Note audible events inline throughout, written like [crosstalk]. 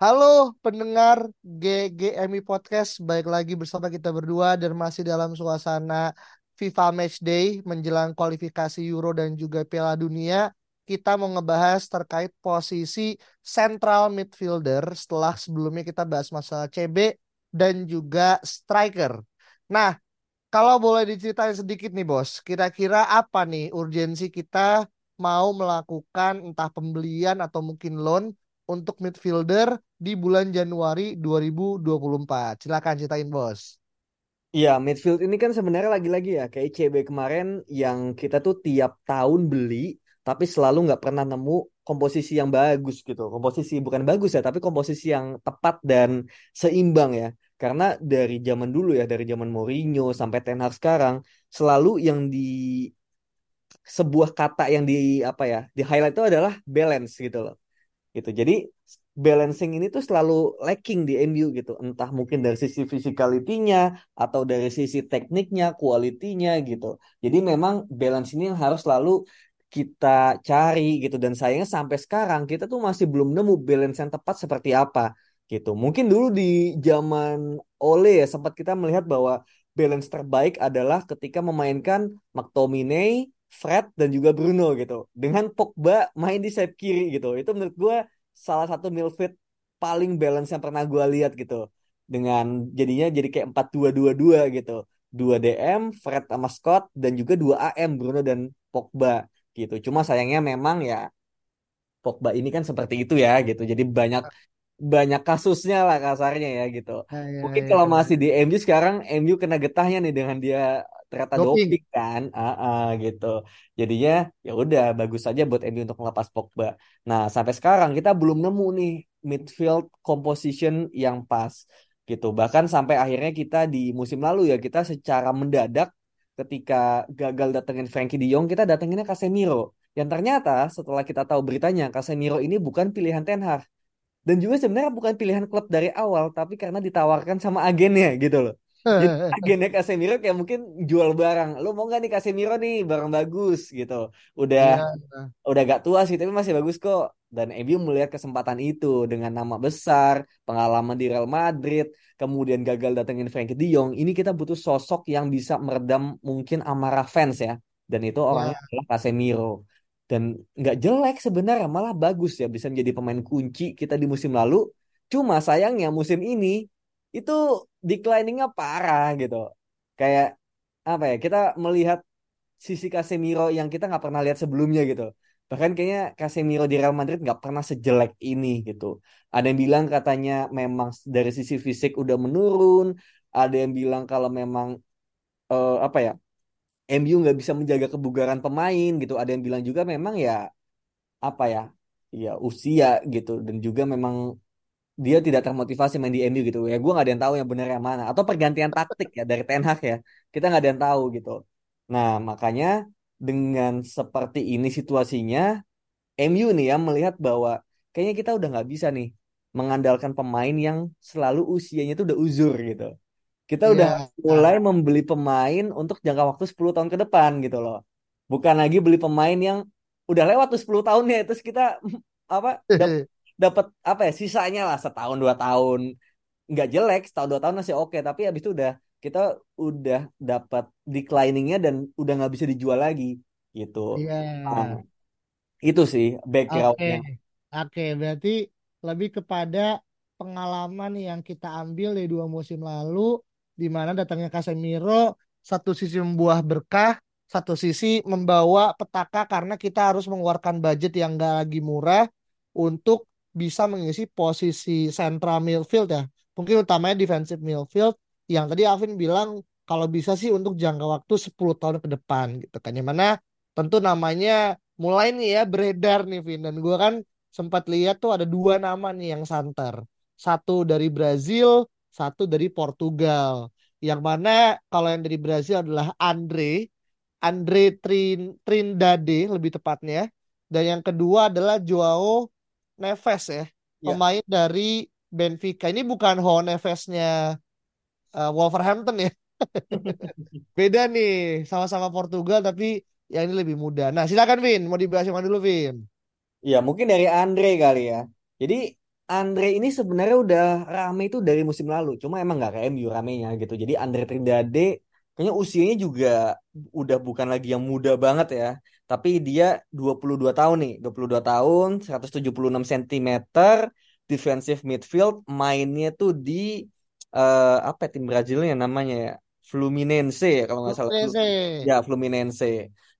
Halo pendengar GGMI Podcast, baik lagi bersama kita berdua dan masih dalam suasana FIFA Match Day menjelang kualifikasi Euro dan juga Piala Dunia. Kita mau ngebahas terkait posisi central midfielder setelah sebelumnya kita bahas masalah CB dan juga striker. Nah, kalau boleh diceritain sedikit nih bos, kira-kira apa nih urgensi kita mau melakukan entah pembelian atau mungkin loan untuk midfielder di bulan Januari 2024. Silakan ceritain bos. Iya, midfield ini kan sebenarnya lagi-lagi ya kayak CB kemarin yang kita tuh tiap tahun beli tapi selalu nggak pernah nemu komposisi yang bagus gitu. Komposisi bukan bagus ya, tapi komposisi yang tepat dan seimbang ya. Karena dari zaman dulu ya, dari zaman Mourinho sampai Ten Hag sekarang selalu yang di sebuah kata yang di apa ya, di highlight itu adalah balance gitu loh. Gitu. Jadi balancing ini tuh selalu lacking di MU gitu. Entah mungkin dari sisi physicality-nya atau dari sisi tekniknya, kualitinya gitu. Jadi memang balance ini harus selalu kita cari gitu dan sayangnya sampai sekarang kita tuh masih belum nemu balance yang tepat seperti apa gitu. Mungkin dulu di zaman Ole ya sempat kita melihat bahwa balance terbaik adalah ketika memainkan McTominay, Fred dan juga Bruno gitu. Dengan Pogba main di sayap kiri gitu. Itu menurut gue salah satu midfield paling balance yang pernah gue lihat gitu dengan jadinya jadi kayak empat dua dua dua gitu dua DM Fred sama Scott dan juga dua AM Bruno dan Pogba gitu cuma sayangnya memang ya Pogba ini kan seperti itu ya gitu jadi banyak banyak kasusnya lah kasarnya ya gitu ya, ya, mungkin ya, kalau ya. masih di MU sekarang MU kena getahnya nih dengan dia ternyata doping, doping kan? Uh, uh, gitu. Jadinya ya udah bagus saja buat MU untuk melepas Pogba. Nah sampai sekarang kita belum nemu nih midfield composition yang pas gitu. Bahkan sampai akhirnya kita di musim lalu ya kita secara mendadak ketika gagal datengin Frankie De Jong kita datenginnya Casemiro. Yang ternyata setelah kita tahu beritanya Casemiro ini bukan pilihan Ten Hag. Dan juga sebenarnya bukan pilihan klub dari awal tapi karena ditawarkan sama agennya gitu loh jadi [laughs] agennya Casemiro kayak mungkin jual barang. Lo mau gak nih Casemiro nih barang bagus gitu. Udah yeah. udah gak tua sih tapi masih bagus kok. Dan MU melihat kesempatan itu dengan nama besar, pengalaman di Real Madrid, kemudian gagal datengin Frankie De Jong. Ini kita butuh sosok yang bisa meredam mungkin amarah fans ya. Dan itu orangnya yeah. adalah Casemiro. Dan nggak jelek sebenarnya, malah bagus ya bisa menjadi pemain kunci kita di musim lalu. Cuma sayangnya musim ini itu decliningnya parah gitu. Kayak apa ya? Kita melihat sisi Casemiro yang kita nggak pernah lihat sebelumnya gitu. Bahkan kayaknya Casemiro di Real Madrid nggak pernah sejelek ini gitu. Ada yang bilang katanya memang dari sisi fisik udah menurun. Ada yang bilang kalau memang uh, apa ya? MU nggak bisa menjaga kebugaran pemain gitu. Ada yang bilang juga memang ya apa ya? Ya usia gitu dan juga memang dia tidak termotivasi main di MU gitu. Ya gue nggak ada yang tahu yang benar yang mana. Atau pergantian taktik ya dari Ten Hag ya. Kita nggak ada yang tahu gitu. Nah makanya dengan seperti ini situasinya MU nih ya melihat bahwa kayaknya kita udah nggak bisa nih mengandalkan pemain yang selalu usianya itu udah uzur gitu. Kita yeah. udah mulai membeli pemain untuk jangka waktu 10 tahun ke depan gitu loh. Bukan lagi beli pemain yang udah lewat tuh 10 tahunnya terus kita [laughs] apa [laughs] dapat apa ya sisanya lah setahun dua tahun nggak jelek setahun dua tahun masih oke tapi habis itu udah kita udah dapat decliningnya dan udah nggak bisa dijual lagi gitu yeah. nah, itu sih backgroundnya oke okay. okay, berarti lebih kepada pengalaman yang kita ambil dari dua musim lalu di mana datangnya Casemiro satu sisi membuah berkah satu sisi membawa petaka karena kita harus mengeluarkan budget yang gak lagi murah untuk bisa mengisi posisi central midfield ya. Mungkin utamanya defensive midfield yang tadi Alvin bilang kalau bisa sih untuk jangka waktu 10 tahun ke depan gitu kan. Yang mana tentu namanya mulai nih ya beredar nih Vin dan gue kan sempat lihat tuh ada dua nama nih yang santer satu dari Brazil satu dari Portugal yang mana kalau yang dari Brazil adalah Andre Andre Trin Trindade lebih tepatnya dan yang kedua adalah Joao Neves ya Ya. pemain dari Benfica ini bukan Joao Neves-nya eh, Wolverhampton ya [laughs] beda nih sama-sama Portugal tapi yang ini lebih muda nah silakan Vin mau dibahas yang mana dulu Vin Ya, mungkin dari Andre kali ya. Jadi Andre ini sebenarnya udah rame itu dari musim lalu. Cuma emang nggak kayak MU ramenya gitu. Jadi Andre Trindade kayaknya usianya juga udah bukan lagi yang muda banget ya. Tapi dia 22 tahun nih. 22 tahun, 176 cm, defensive midfield, mainnya tuh di eh, apa ya, tim Brazilnya namanya ya? Fluminense ya kalau nggak salah. Fluminense. Ya, Fluminense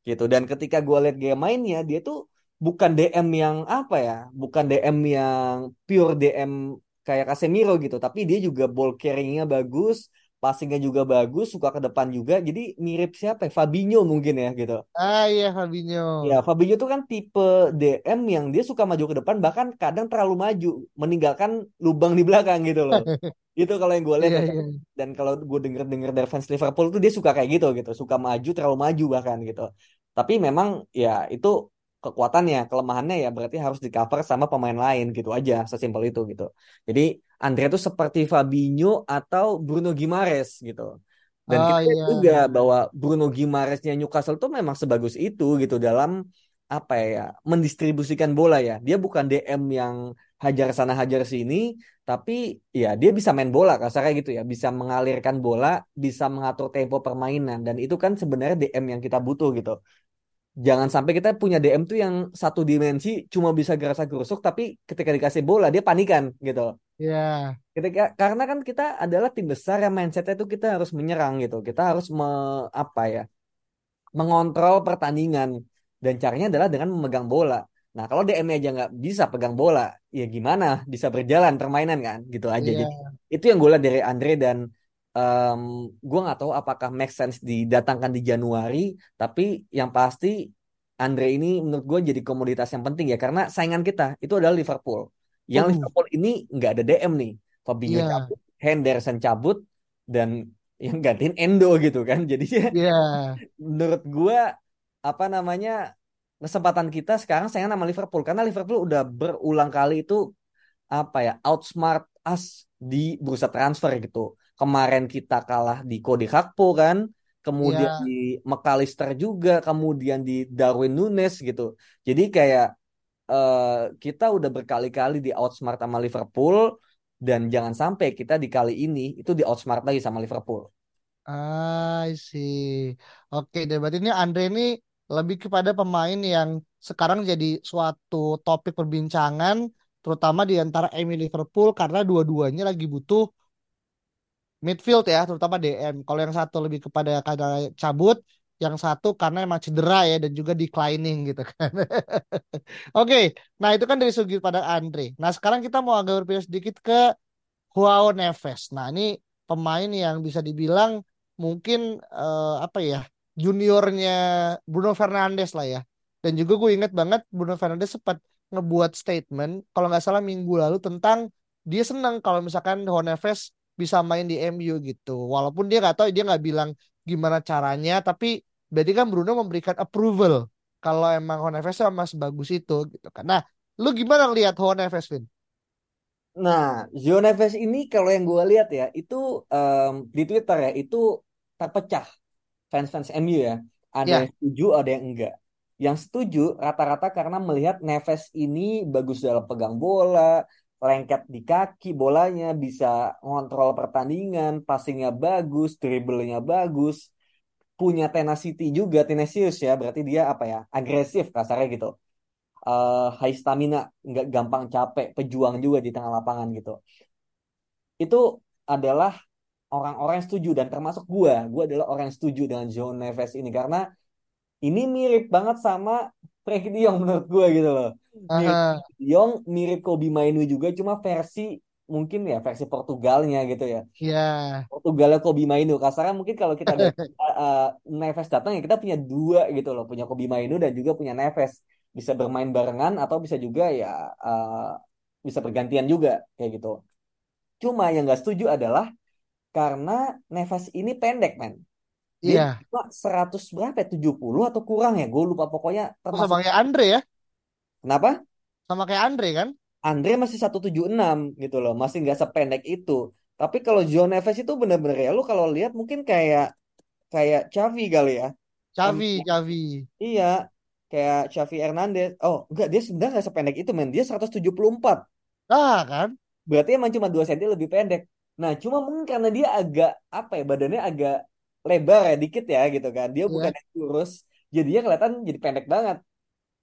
gitu. Dan ketika gue lihat gaya mainnya, dia tuh bukan DM yang apa ya, bukan DM yang pure DM kayak Casemiro gitu, tapi dia juga ball carrying-nya bagus, passing-nya juga bagus, suka ke depan juga. Jadi mirip siapa ya? Fabinho mungkin ya gitu. ah iya Fabinho Ya, Fabinho tuh kan tipe DM yang dia suka maju ke depan, bahkan kadang terlalu maju, meninggalkan lubang di belakang gitu loh. [laughs] Itu kalau yang gue lihat iya ya. iya Dan kalau gue denger-denger dari fans Liverpool tuh dia suka kayak gitu gitu, suka maju terlalu maju bahkan gitu. Tapi memang ya itu kekuatannya, kelemahannya ya berarti harus di cover sama pemain lain gitu aja, sesimpel itu gitu. Jadi Andre tuh seperti Fabinho atau Bruno Gimares gitu. Dan ah kita iya juga bahwa Bruno Gimaresnya Newcastle tuh memang sebagus itu gitu dalam apa ya mendistribusikan bola ya. Dia bukan DM yang hajar sana hajar sini, tapi ya dia bisa main bola kasarnya gitu ya, bisa mengalirkan bola, bisa mengatur tempo permainan dan itu kan sebenarnya DM yang kita butuh gitu. Jangan sampai kita punya DM tuh yang satu dimensi cuma bisa gerasa gerusuk tapi ketika dikasih bola dia panikan gitu. iya Ketika karena kan kita adalah tim besar yang mindsetnya itu kita harus menyerang gitu. Kita harus me, apa ya? mengontrol pertandingan dan caranya adalah dengan memegang bola. Nah, kalau DM-nya aja nggak bisa pegang bola, ya gimana bisa berjalan permainan kan? Gitu aja. iya Jadi itu yang gue lihat dari Andre dan em, gue nggak tahu apakah make sense didatangkan di Januari, tapi yang pasti Andre ini menurut gue jadi komoditas yang penting ya karena saingan kita itu adalah Liverpool. Yang uh Liverpool ini nggak ada DM nih. Fabinho iya cabut, Henderson cabut, dan [laughs] yang gantiin Endo gitu kan. Jadi [laughs] iya menurut gua apa namanya kesempatan kita sekarang saya nama Liverpool karena Liverpool udah berulang kali itu apa ya outsmart us di bursa transfer gitu. Kemarin kita kalah di Cody Gakpo kan, kemudian iya di McAllister juga, kemudian di Darwin Nunes gitu. Jadi kayak eh, kita udah berkali-kali di outsmart sama Liverpool dan jangan sampai kita di kali ini itu di outsmart lagi sama Liverpool. I see. Oke, deh berarti ini Andre ini lebih kepada pemain yang sekarang jadi suatu topik perbincangan, terutama di antara MU Liverpool karena dua-duanya lagi butuh midfield ya, terutama DM. Kalau yang satu lebih kepada karena cabut, yang satu karena emang cedera ya dan juga declining gitu kan. [laughs] Oke, nah itu kan dari segi pada Andre. Nah sekarang kita mau agak berpindah sedikit ke Joao Neves. Nah, ini pemain yang bisa dibilang mungkin eh, apa ya juniornya Bruno Fernandes lah ya. Dan juga gue inget banget Bruno Fernandes sempat ngebuat statement kalau nggak salah minggu lalu tentang dia senang kalau misalkan Joao Neves bisa main di MU gitu. Walaupun dia nggak tahu dia nggak bilang gimana caranya, tapi berarti kan Bruno memberikan approval kalau emang Joao Neves sama sebagus itu gitu kan. Nah, lu gimana lihat Joao Neves, Vin? Nah, Zio Neves ini kalau yang gue lihat ya, itu em, di Twitter ya, itu terpecah fans-fans MU ya. Ada Ya, yang setuju, ada yang enggak. Yang setuju rata-rata karena melihat Neves ini bagus dalam pegang bola, lengket di kaki bolanya, bisa ngontrol pertandingan, passingnya bagus, dribblenya bagus, punya tenacity juga, tenacious ya, berarti dia apa ya, agresif kasarnya gitu. Eh high stamina, nggak gampang capek, pejuang juga di tengah lapangan gitu itu adalah orang-orang yang setuju dan termasuk gua. Gua adalah orang yang setuju dengan Joe Neves ini karena ini mirip banget sama Frankie De Jong menurut gua gitu loh. Aha, Jong, mirip Kobe Mainu juga cuma versi mungkin ya versi Portugalnya gitu ya. Iya. Portugalnya Kobe Mainu. Kasarnya mungkin kalau kita ada [laughs] uh, Neves datang ya kita punya dua gitu loh, punya Kobe Mainu dan juga punya Neves. Bisa bermain barengan atau bisa juga ya uh, bisa bergantian juga kayak gitu. Cuma yang nggak setuju adalah karena Neves ini pendek, men. Iya. cuma 100 berapa ya? 70 atau kurang ya? Gue lupa pokoknya Oh, termasuk. sama kayak Andre ya? Kenapa? Sama kayak Andre kan? Andre masih 176 gitu loh, masih nggak sependek itu. Tapi kalau Joe Neves itu bener-bener ya, lu kalau lihat mungkin kayak kayak Xavi kali ya. Xavi, Xavi. iya, kayak Xavi Hernandez. Oh, enggak, dia sebenarnya nggak sependek itu, men. Dia 174. Ah, kan? Berarti emang cuma 2 cm lebih pendek. Nah, cuma mungkin karena dia agak apa ya, badannya agak lebar ya dikit ya gitu kan. Dia Iya. bukan yang kurus, jadinya kelihatan jadi pendek banget.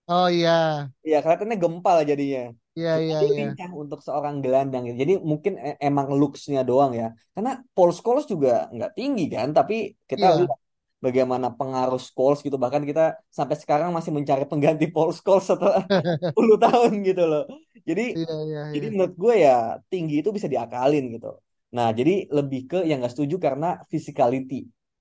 Oh iya. Iya, kelihatannya gempal jadinya. Iya, iya, iya. untuk seorang gelandang gitu. Jadi mungkin e- emang looks-nya doang ya. Karena Paul Scholes juga nggak tinggi kan, tapi kita Iya. lihat bagaimana pengaruh Scholes gitu. Bahkan kita sampai sekarang masih mencari pengganti [laughs] Paul Scholes setelah [laughs] 10 tahun gitu loh. Jadi Iya, iya, jadi menurut gue ya tinggi itu bisa diakalin gitu. Nah, jadi lebih ke yang nggak setuju karena physicality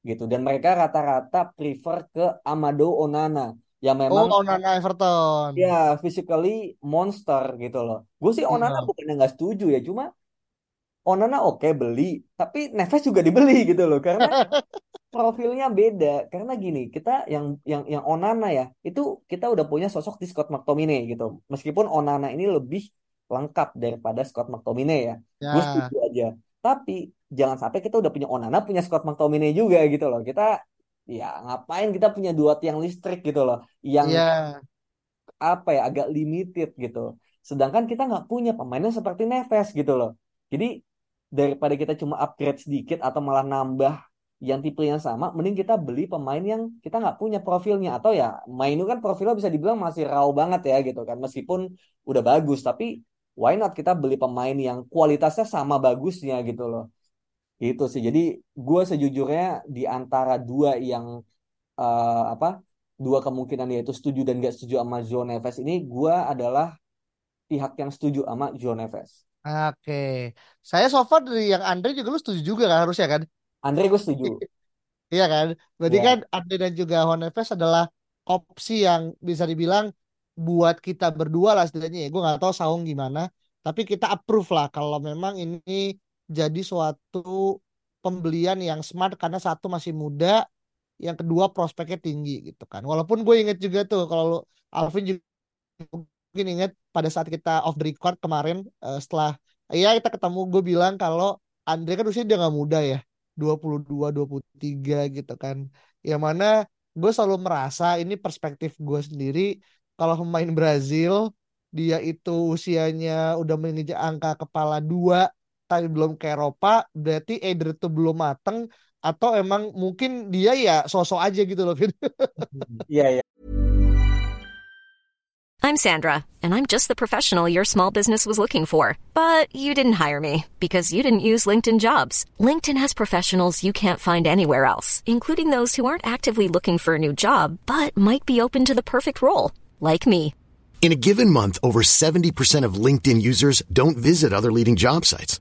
gitu. Dan mereka rata-rata prefer ke Amado Onana yang Oh, memang Onana Everton. Ya, physically monster gitu loh. Gue sih Onana Iya. bukannya nggak setuju ya, cuma Onana oke beli, tapi Neves juga dibeli [laughs] gitu loh, karena [laughs] profilnya beda. Karena gini, kita yang yang yang Onana ya, itu kita udah punya sosok di Scott McTominay gitu. Meskipun Onana ini lebih lengkap daripada Scott McTominay ya, gue Ya, setuju aja. Tapi jangan sampai kita udah punya Onana, punya Scott McTominay juga gitu loh. Kita ya ngapain kita punya dua tiang listrik gitu loh, yang iya. apa ya agak limited gitu. Sedangkan kita nggak punya pemainnya seperti Neves gitu loh. Jadi daripada kita cuma upgrade sedikit atau malah nambah yang tipe yang sama, mending kita beli pemain yang kita nggak punya profilnya atau ya Mainu kan profilnya bisa dibilang masih raw banget ya gitu kan meskipun udah bagus tapi why not kita beli pemain yang kualitasnya sama bagusnya gitu loh gitu sih jadi gue sejujurnya di antara dua yang eh, apa dua kemungkinan yaitu setuju dan gak setuju sama Joe Neves ini gue adalah pihak yang setuju sama Joe Neves Oke. Saya so far dari yang Andre juga lu setuju juga kan harusnya kan? Andre gue setuju [laughs] Iya kan? Berarti ya kan Andre dan juga Honeves adalah opsi yang bisa dibilang buat kita berdua lah setidaknya ya. Gue nggak tahu Saung gimana, tapi kita approve lah kalau memang ini jadi suatu pembelian yang smart karena satu masih muda, yang kedua prospeknya tinggi gitu kan. Walaupun gue inget juga tuh kalau Alvin juga mungkin inget pada saat kita off the record kemarin eh, setelah ya kita ketemu gue bilang kalau Andre kan usia dia nggak muda ya 22 23 gitu kan yang mana gue selalu merasa ini perspektif gue sendiri kalau pemain Brazil dia itu usianya udah menginjak angka kepala dua tapi belum ke Eropa berarti either itu belum mateng atau emang mungkin dia ya sosok aja gitu loh Vin. [laughs] iya iya I'm Sandra, and I'm just the professional your small business was looking for. But you didn't hire me because you didn't use LinkedIn jobs. LinkedIn has professionals you can't find anywhere else, including those who aren't actively looking for a new job but might be open to the perfect role, like me. In a given month, over 70% of LinkedIn users don't visit other leading job sites.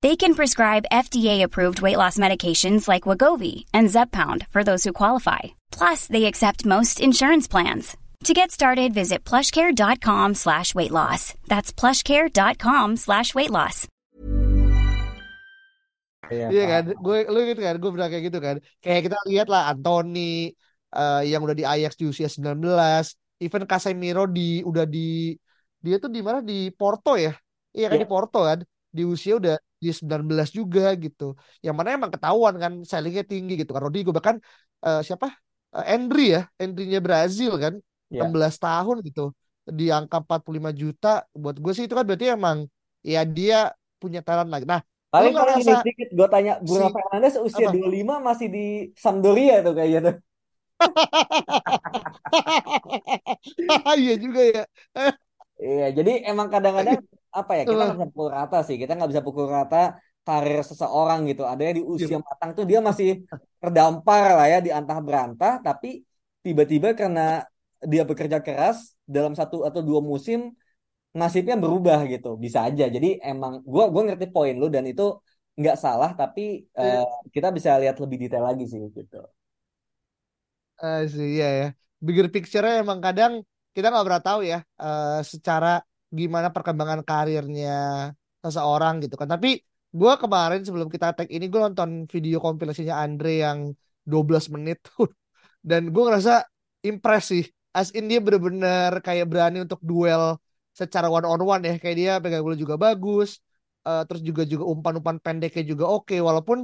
They can prescribe FDA-approved weight loss medications like Wagovi and Zepbound for those who qualify. Plus, they accept most insurance plans. To get started, visit plushcare.com slash weight loss. That's plushcare.com slash weight loss. iya Iya kan, gue lu gitu kan, gue bilang kayak gitu kan. Kayak kita lihat lah Anthony eh, yang udah di Ajax di usia 19, even Casemiro di udah di dia tuh di mana di Porto ya. Iya kan Iya. di Porto kan. Di usia udah di 19 juga gitu. Yang mana emang ketahuan kan sellingnya tinggi gitu kan. Rodrigo bahkan eh, siapa? Eh, Endri ya, Endrinya Brazil kan. Iya. 16 tahun gitu. Di angka 45 juta buat gue sih itu kan berarti emang ya dia punya talent lagi. Nah, Paling ini ngerasa sedikit gue tanya Bruno si Fernandes usia apa? 25 masih di Sampdoria tuh kayaknya tuh. [laughs] Iya juga ya. Iya, jadi emang kadang-kadang apa ya kita nggak bisa pukul rata sih, kita nggak bisa pukul rata karir seseorang gitu. Ada yang di iya. usia matang tuh dia masih terdampar lah ya di antah berantah, tapi tiba-tiba karena dia bekerja keras dalam satu atau dua musim nasibnya berubah gitu, bisa aja. Jadi emang gua gua ngerti poin lu dan itu nggak salah, tapi eh, Iya. kita bisa lihat lebih detail lagi sih gitu. Eh, sih, iya ya. Bigger picture-nya emang kadang kita nggak pernah tahu ya eh, secara gimana perkembangan karirnya seseorang gitu kan. Tapi gue kemarin sebelum kita tag ini gue nonton video kompilasinya Andre yang 12 menit [laughs] dan gue ngerasa impress sih. As in dia bener-bener kayak berani untuk duel secara one on one ya. Kayak dia pegang bola juga bagus. Eh, terus juga juga umpan-umpan pendeknya juga oke. Walaupun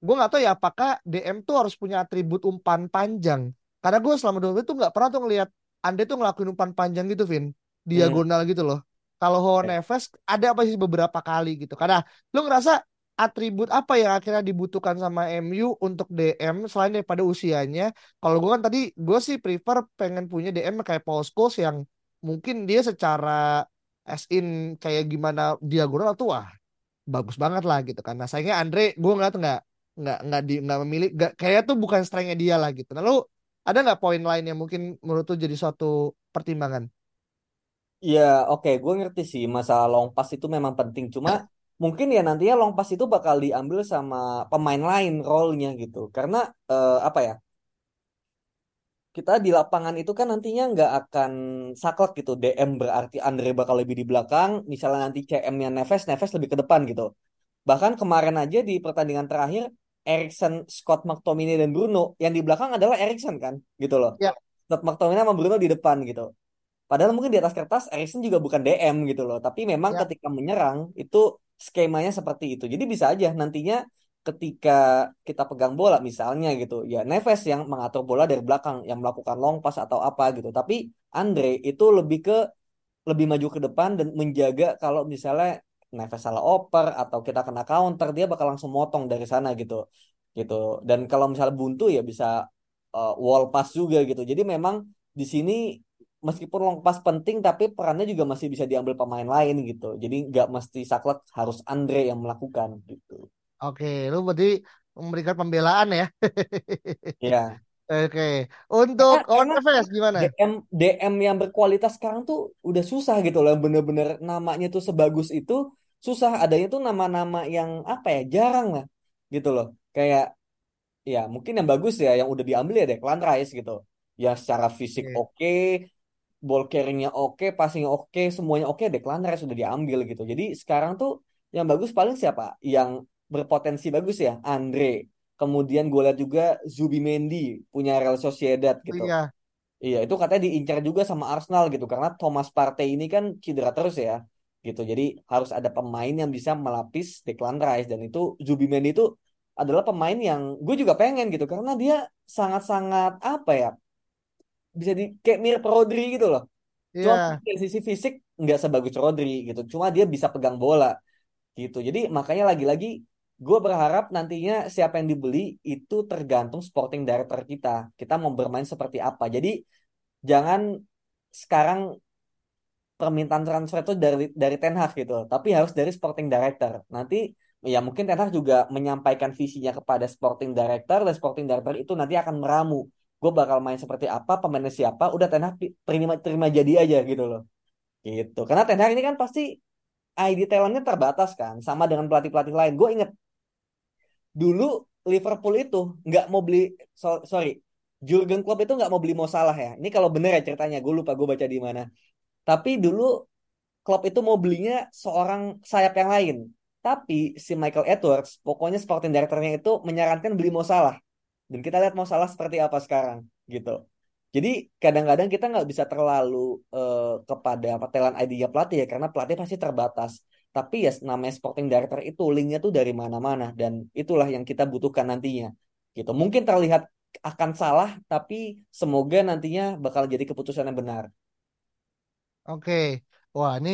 gue nggak tahu ya apakah DM tuh harus punya atribut umpan panjang. Karena gue selama dua menit tuh nggak pernah tuh ngelihat Ande tuh ngelakuin umpan panjang gitu, Vin, Hmm. diagonal gitu loh. Kalau Ho Neves ada apa sih beberapa kali gitu. Karena lu ngerasa atribut apa yang akhirnya dibutuhkan sama MU untuk DM selain daripada usianya. Kalau gue kan tadi gue sih prefer pengen punya DM kayak Paul Scholes yang mungkin dia secara as in kayak gimana diagonal tuh wah bagus banget lah gitu kan. Nah sayangnya Andre gue ngeliat nggak nggak nggak di nggak memilih nggak, kayaknya tuh bukan strengthnya dia lah gitu. Lalu ada nggak poin lain yang mungkin menurut tuh jadi suatu pertimbangan? Ya, oke, gue ngerti sih masalah long pass itu memang penting. Cuma mungkin ya nantinya long pass itu bakal diambil sama pemain lain role-nya gitu. Karena eh, apa ya? Kita di lapangan itu kan nantinya nggak akan saklek gitu. DM berarti Andre bakal lebih di belakang. Misalnya nanti CM-nya Neves, Neves lebih ke depan gitu. Bahkan kemarin aja di pertandingan terakhir, Erikson, Scott McTominay dan Bruno yang di belakang adalah Erikson kan, gitu loh. Ya, Scott McTominay sama Bruno di depan gitu. Padahal mungkin di atas kertas Erikson juga bukan DM gitu loh. Tapi memang ya, ketika menyerang itu skemanya seperti itu. Jadi bisa aja nantinya ketika kita pegang bola misalnya gitu. Ya Neves yang mengatur bola dari belakang. Yang melakukan long pass atau apa gitu. Tapi Andre itu lebih ke lebih maju ke depan dan menjaga kalau misalnya Neves salah oper atau kita kena counter dia bakal langsung motong dari sana gitu gitu dan kalau misalnya buntu ya bisa uh, wall pass juga gitu jadi memang di sini meskipun long pass penting tapi perannya juga masih bisa diambil pemain lain gitu jadi nggak mesti saklek harus Andre yang melakukan gitu Oke, lu berarti memberikan pembelaan ya. [laughs] ya Oke, untuk karena, karena gimana? DM DM yang berkualitas sekarang tuh udah susah gitu loh bener-bener namanya tuh sebagus itu susah adanya tuh nama-nama yang apa ya jarang lah gitu loh kayak ya mungkin yang bagus ya yang udah diambil ya Declan Rice gitu ya secara fisik Oke. oke ball carryingnya oke passingnya oke semuanya oke Declan Rice udah diambil gitu jadi sekarang tuh yang bagus paling siapa yang berpotensi bagus ya Andre kemudian gue lihat juga Zubimendi punya Real Sociedad gitu Iya, Iya, itu katanya diincar juga sama Arsenal gitu karena Thomas Partey ini kan cedera terus ya. Gitu. Jadi harus ada pemain yang bisa melapis Declan Rice dan itu Zubimendi itu adalah pemain yang gue juga pengen gitu karena dia sangat-sangat apa ya? Bisa di kayak mirip Rodri gitu loh. Cuma iya. dari sisi fisik nggak sebagus Rodri gitu. Cuma dia bisa pegang bola gitu. Jadi makanya lagi-lagi gue berharap nantinya siapa yang dibeli itu tergantung sporting director kita. Kita mau bermain seperti apa. Jadi jangan sekarang permintaan transfer itu dari dari Ten Hag gitu, tapi harus dari sporting director. Nanti ya mungkin Ten Hag juga menyampaikan visinya kepada sporting director dan sporting director itu nanti akan meramu. Gue bakal main seperti apa, pemainnya siapa, udah Ten Hag terima terima jadi aja gitu loh. Gitu. Karena Ten ini kan pasti ID talentnya terbatas kan, sama dengan pelatih-pelatih lain. Gue inget dulu Liverpool itu nggak mau beli so, sorry Jurgen Klopp itu nggak mau beli Mo Salah ya. Ini kalau bener ya ceritanya, gue lupa gue baca di mana. Tapi dulu Klopp itu mau belinya seorang sayap yang lain. Tapi si Michael Edwards, pokoknya sporting directornya itu menyarankan beli Mo Salah. Dan kita lihat Mo Salah seperti apa sekarang, gitu. Jadi kadang-kadang kita nggak bisa terlalu eh, kepada pertelan idenya pelatih ya, karena pelatih pasti terbatas. Tapi ya namanya sporting director itu linknya tuh dari mana-mana dan itulah yang kita butuhkan nantinya. Gitu. Mungkin terlihat akan salah, tapi semoga nantinya bakal jadi keputusan yang benar. Oke. Wah, ini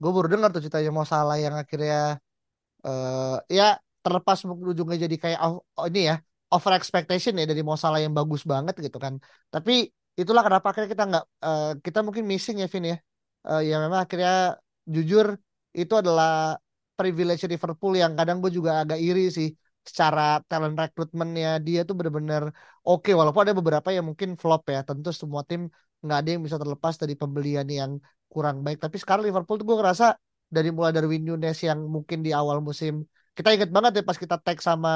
gue baru dengar tuh ceritanya mau salah yang akhirnya eh ya terlepas ujungnya jadi kayak oh, oh, ini ya over expectation ya dari Mo Salah yang bagus banget gitu kan. Tapi itulah kenapa akhirnya kita nggak eh, kita mungkin missing ya Vin ya. Eh, ya memang akhirnya jujur itu adalah privilege Liverpool yang kadang gue juga agak iri sih secara talent rekrutmennya dia tuh bener-bener oke walaupun ada beberapa yang mungkin flop ya tentu semua tim nggak ada yang bisa terlepas dari pembelian yang kurang baik tapi sekarang Liverpool tuh gue ngerasa dari mulai Darwin Nunes yang mungkin di awal musim kita inget banget ya pas kita tag sama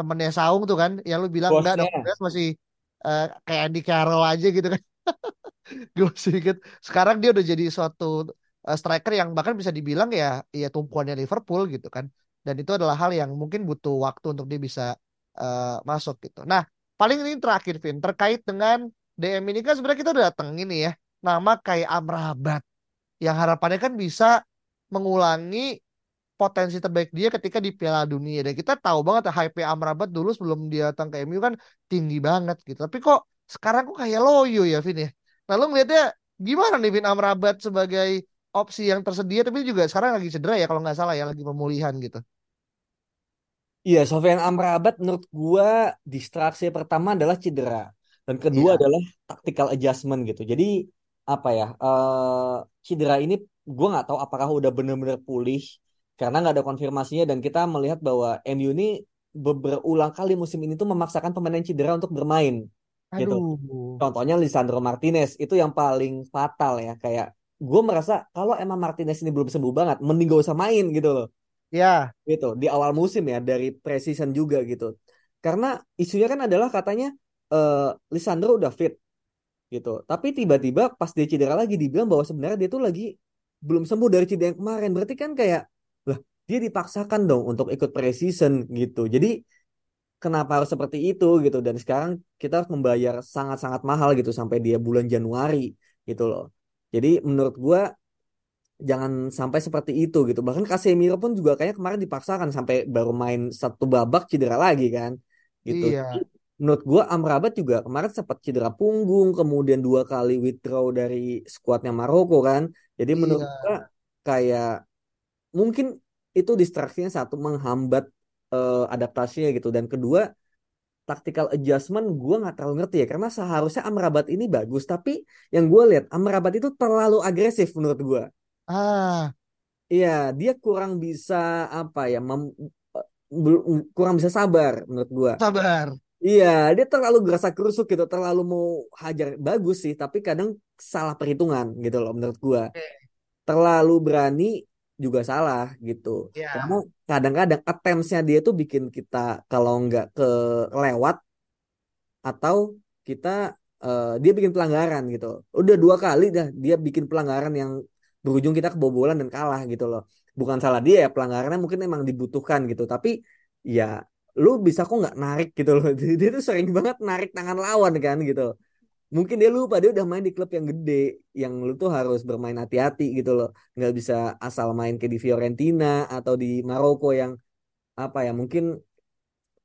temennya Saung tuh kan yang lu bilang enggak dong masih eh, kayak Andy Carroll aja gitu kan. [laughs] Gue masih inget. Sekarang dia udah jadi suatu eh, striker yang bahkan bisa dibilang ya ya tumpuannya Liverpool gitu kan. Dan itu adalah hal yang mungkin butuh waktu untuk dia bisa eh, masuk gitu. Nah paling ini terakhir Vin terkait dengan DM ini. Kan sebenarnya kita udah dateng ini ya nama kayak Amrabat yang harapannya kan bisa mengulangi potensi terbaik dia ketika di Piala Dunia dan kita tahu banget hype Amrabat dulu sebelum dia datang ke MU kan tinggi banget gitu tapi kok sekarang kok kayak loyo ya Vin ya nah lu ngeliatnya gimana nih Vin Amrabat sebagai opsi yang tersedia tapi juga sekarang lagi cedera ya kalau nggak salah ya lagi pemulihan gitu Iya, Sofyan Amrabat menurut gua distraksi pertama adalah cedera dan kedua Iya. adalah tactical adjustment gitu. Jadi apa ya? eh cedera ini gua nggak tahu apakah udah benar-benar pulih karena nggak ada konfirmasinya dan kita melihat bahwa MU ini be- berulang kali musim ini tuh memaksakan pemain yang cedera untuk bermain gitu. aduh. Contohnya Lisandro Martinez itu yang paling fatal ya. Kayak gue merasa kalau emang Martinez ini belum sembuh banget, mending gak usah main gitu loh. Ya. Gitu di awal musim ya dari preseason juga gitu. Karena isunya kan adalah katanya eh Lisandro udah fit gitu. Tapi tiba-tiba pas dia cedera lagi dibilang bahwa sebenarnya dia tuh lagi belum sembuh dari cedera yang kemarin. Berarti kan kayak dia dipaksakan dong untuk ikut preseason gitu jadi kenapa harus seperti itu gitu dan sekarang kita harus membayar sangat-sangat mahal gitu sampai dia bulan Januari gitu loh jadi menurut gua jangan sampai seperti itu gitu. Bahkan Casemiro pun juga kayaknya kemarin dipaksakan sampai baru main satu babak cedera lagi kan. Gitu. iya menurut gua Amrabat juga kemarin sempat cedera punggung, kemudian dua kali withdraw dari skuadnya Maroko kan. Jadi menurut iya gua kayak mungkin itu distraksinya satu menghambat eh, adaptasinya gitu. Dan kedua tactical adjustment gua nggak terlalu ngerti ya karena seharusnya Amrabat ini bagus tapi yang gue lihat Amrabat itu terlalu agresif menurut gua. Ah. Iya, dia kurang bisa apa ya, mem- bel- kurang bisa sabar menurut gua. sabar. Iya, dia terlalu gerasa kerusuk gitu, terlalu mau hajar bagus sih, tapi kadang salah perhitungan gitu loh menurut gua. Terlalu berani juga salah gitu. ya Karena kadang-kadang attempts-nya dia tuh bikin kita kalau nggak kelewat atau kita eh, dia bikin pelanggaran gitu. Udah dua kali dah dia bikin pelanggaran yang berujung kita kebobolan dan kalah gitu loh. Bukan salah dia ya pelanggarannya mungkin emang dibutuhkan gitu. Tapi ya lu bisa kok nggak narik gitu loh. [laughs] Dia tuh sering banget narik tangan lawan kan gitu. Mungkin dia lupa dia udah main di klub yang gede, yang lu tuh harus bermain hati-hati gitu loh. Nggak bisa asal main kayak di Fiorentina atau di Maroko yang apa ya mungkin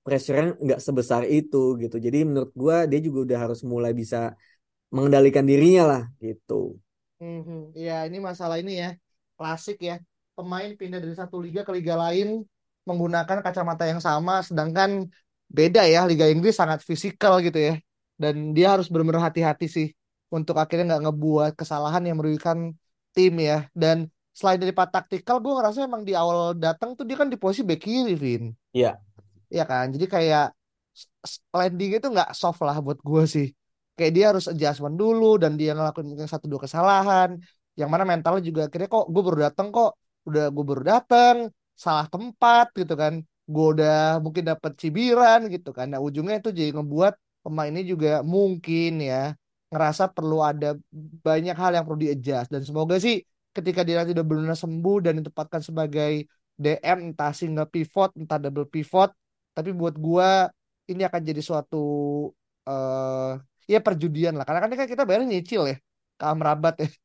pressure-nya nggak sebesar itu gitu. Jadi menurut gua dia juga udah harus mulai bisa mengendalikan dirinya lah gitu. Mhm. Ya, ini masalah ini ya, klasik ya. Pemain pindah dari satu liga ke liga lain menggunakan kacamata yang sama, sedangkan beda ya, Liga Inggris sangat fisikal gitu ya. Dan dia harus benar-benar hati-hati sih untuk akhirnya nggak ngebuat kesalahan yang merugikan tim ya. Dan selain dari part taktikal, gue ngerasa emang di awal datang tuh dia kan di posisi bek kiri, Vin. Iya. Iya kan, jadi kayak landing itu nggak soft lah buat gue sih. Kayak dia harus adjustment dulu dan dia ngelakuin mungkin satu dua kesalahan. Yang mana mentalnya juga akhirnya kok gue baru datang kok, udah gue baru datang, salah tempat gitu kan. Gue udah mungkin dapat cibiran gitu kan. Nah ujungnya itu jadi ngebuat pemain ini juga mungkin ya ngerasa perlu ada banyak hal yang perlu di-adjust. Dan semoga sih ketika dia nanti udah benar sembuh dan ditempatkan sebagai DM entah single pivot entah double pivot tapi buat gua ini akan jadi suatu eh ya perjudian lah karena kan kan kita bayarnya nyicil ya ke Amrabat ya [laughs]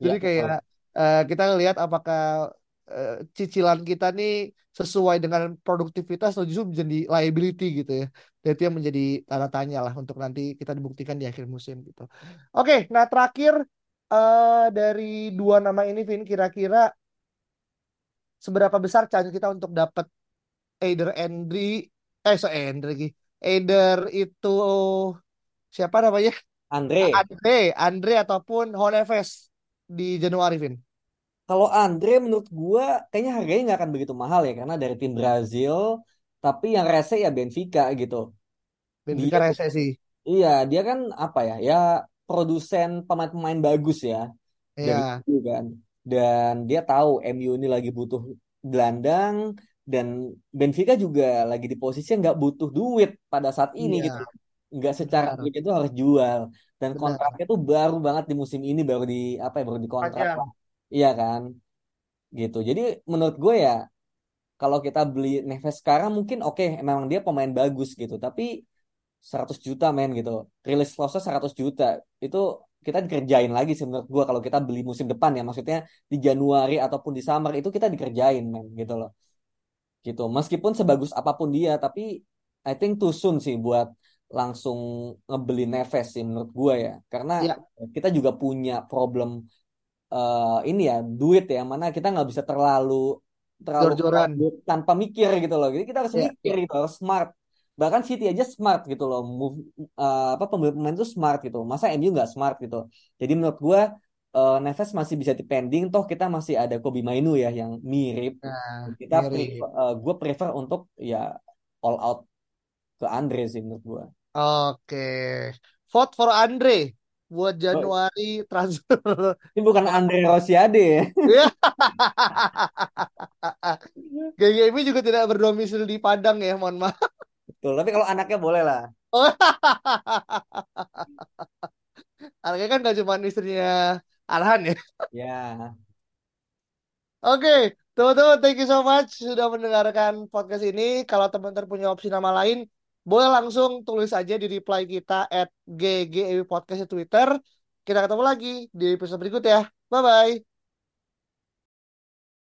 Iya, jadi kayak betul. eh, kita lihat apakah eh, cicilan kita nih sesuai dengan produktivitas atau justru menjadi liability gitu ya. Dan itu yang menjadi tanda tanya lah untuk nanti kita dibuktikan di akhir musim gitu. Oke nah terakhir eh dari dua nama ini Vin kira-kira seberapa besar chance kita untuk dapat either Andri eh so Andri lagi. Either itu siapa namanya? Andre, Andre Andre ataupun Honeves di Januari Vin kalau Andre menurut gua kayaknya harganya nggak akan begitu mahal ya karena dari tim Brazil, tapi yang rese ya Benfica gitu. Benfica Dia rese sih. Iya dia kan apa ya ya produsen pemain-pemain bagus ya dari Iya dulu kan. Dan dia tahu MU ini lagi butuh gelandang dan Benfica juga lagi di posisi yang nggak butuh duit pada saat ini iya. gitu. Nggak secara duit itu harus jual. Dan benar. kontraknya tuh baru banget di musim ini baru di apa ya baru dikontrak panjang. lah iya kan? Gitu. Jadi menurut gue ya kalau kita beli Neves sekarang mungkin oke memang dia pemain bagus gitu tapi 100 juta men gitu. Rilis clause 100 juta. Itu kita dikerjain lagi sih menurut gue kalau kita beli musim depan ya. Maksudnya di Januari ataupun di summer itu kita dikerjain men gitu loh. Gitu. Meskipun sebagus apa pun dia tapi I think too soon sih buat langsung ngebeli Neves sih menurut gue ya. Karena ya kita juga punya problem eh, ini ya duit ya mana kita nggak bisa terlalu terlalu duit tanpa mikir gitu loh. Jadi kita harus ya mikir gitu harus smart. Bahkan City aja smart gitu loh. Move eh, apa pembeli pemain itu smart gitu. Masa MU nggak smart gitu? Jadi menurut gua eh, Neves masih bisa dipending toh kita masih ada Kobe Mainu ya yang mirip. Nah kita mirip. prefer, eh, gua prefer untuk ya all out ke Andre sih menurut gua. Oke, vote for Andre buat Oh, Januari transfer. [laughs] ini bukan Andre Rosiade ya [laughs] Ya, GGMI juga tidak berdomisili di Padang ya, mohon maaf. betul tapi kalau anaknya boleh lah [laughs] Anaknya kan gak cuma istrinya Arhan ya. ya Oke, teman-teman, thank you so much sudah mendengarkan podcast ini. Kalau teman-teman punya opsi nama lain, boleh langsung tulis aja di reply kita at GGEW Podcast di Twitter. Kita ketemu lagi di episode berikut ya. Bye-bye.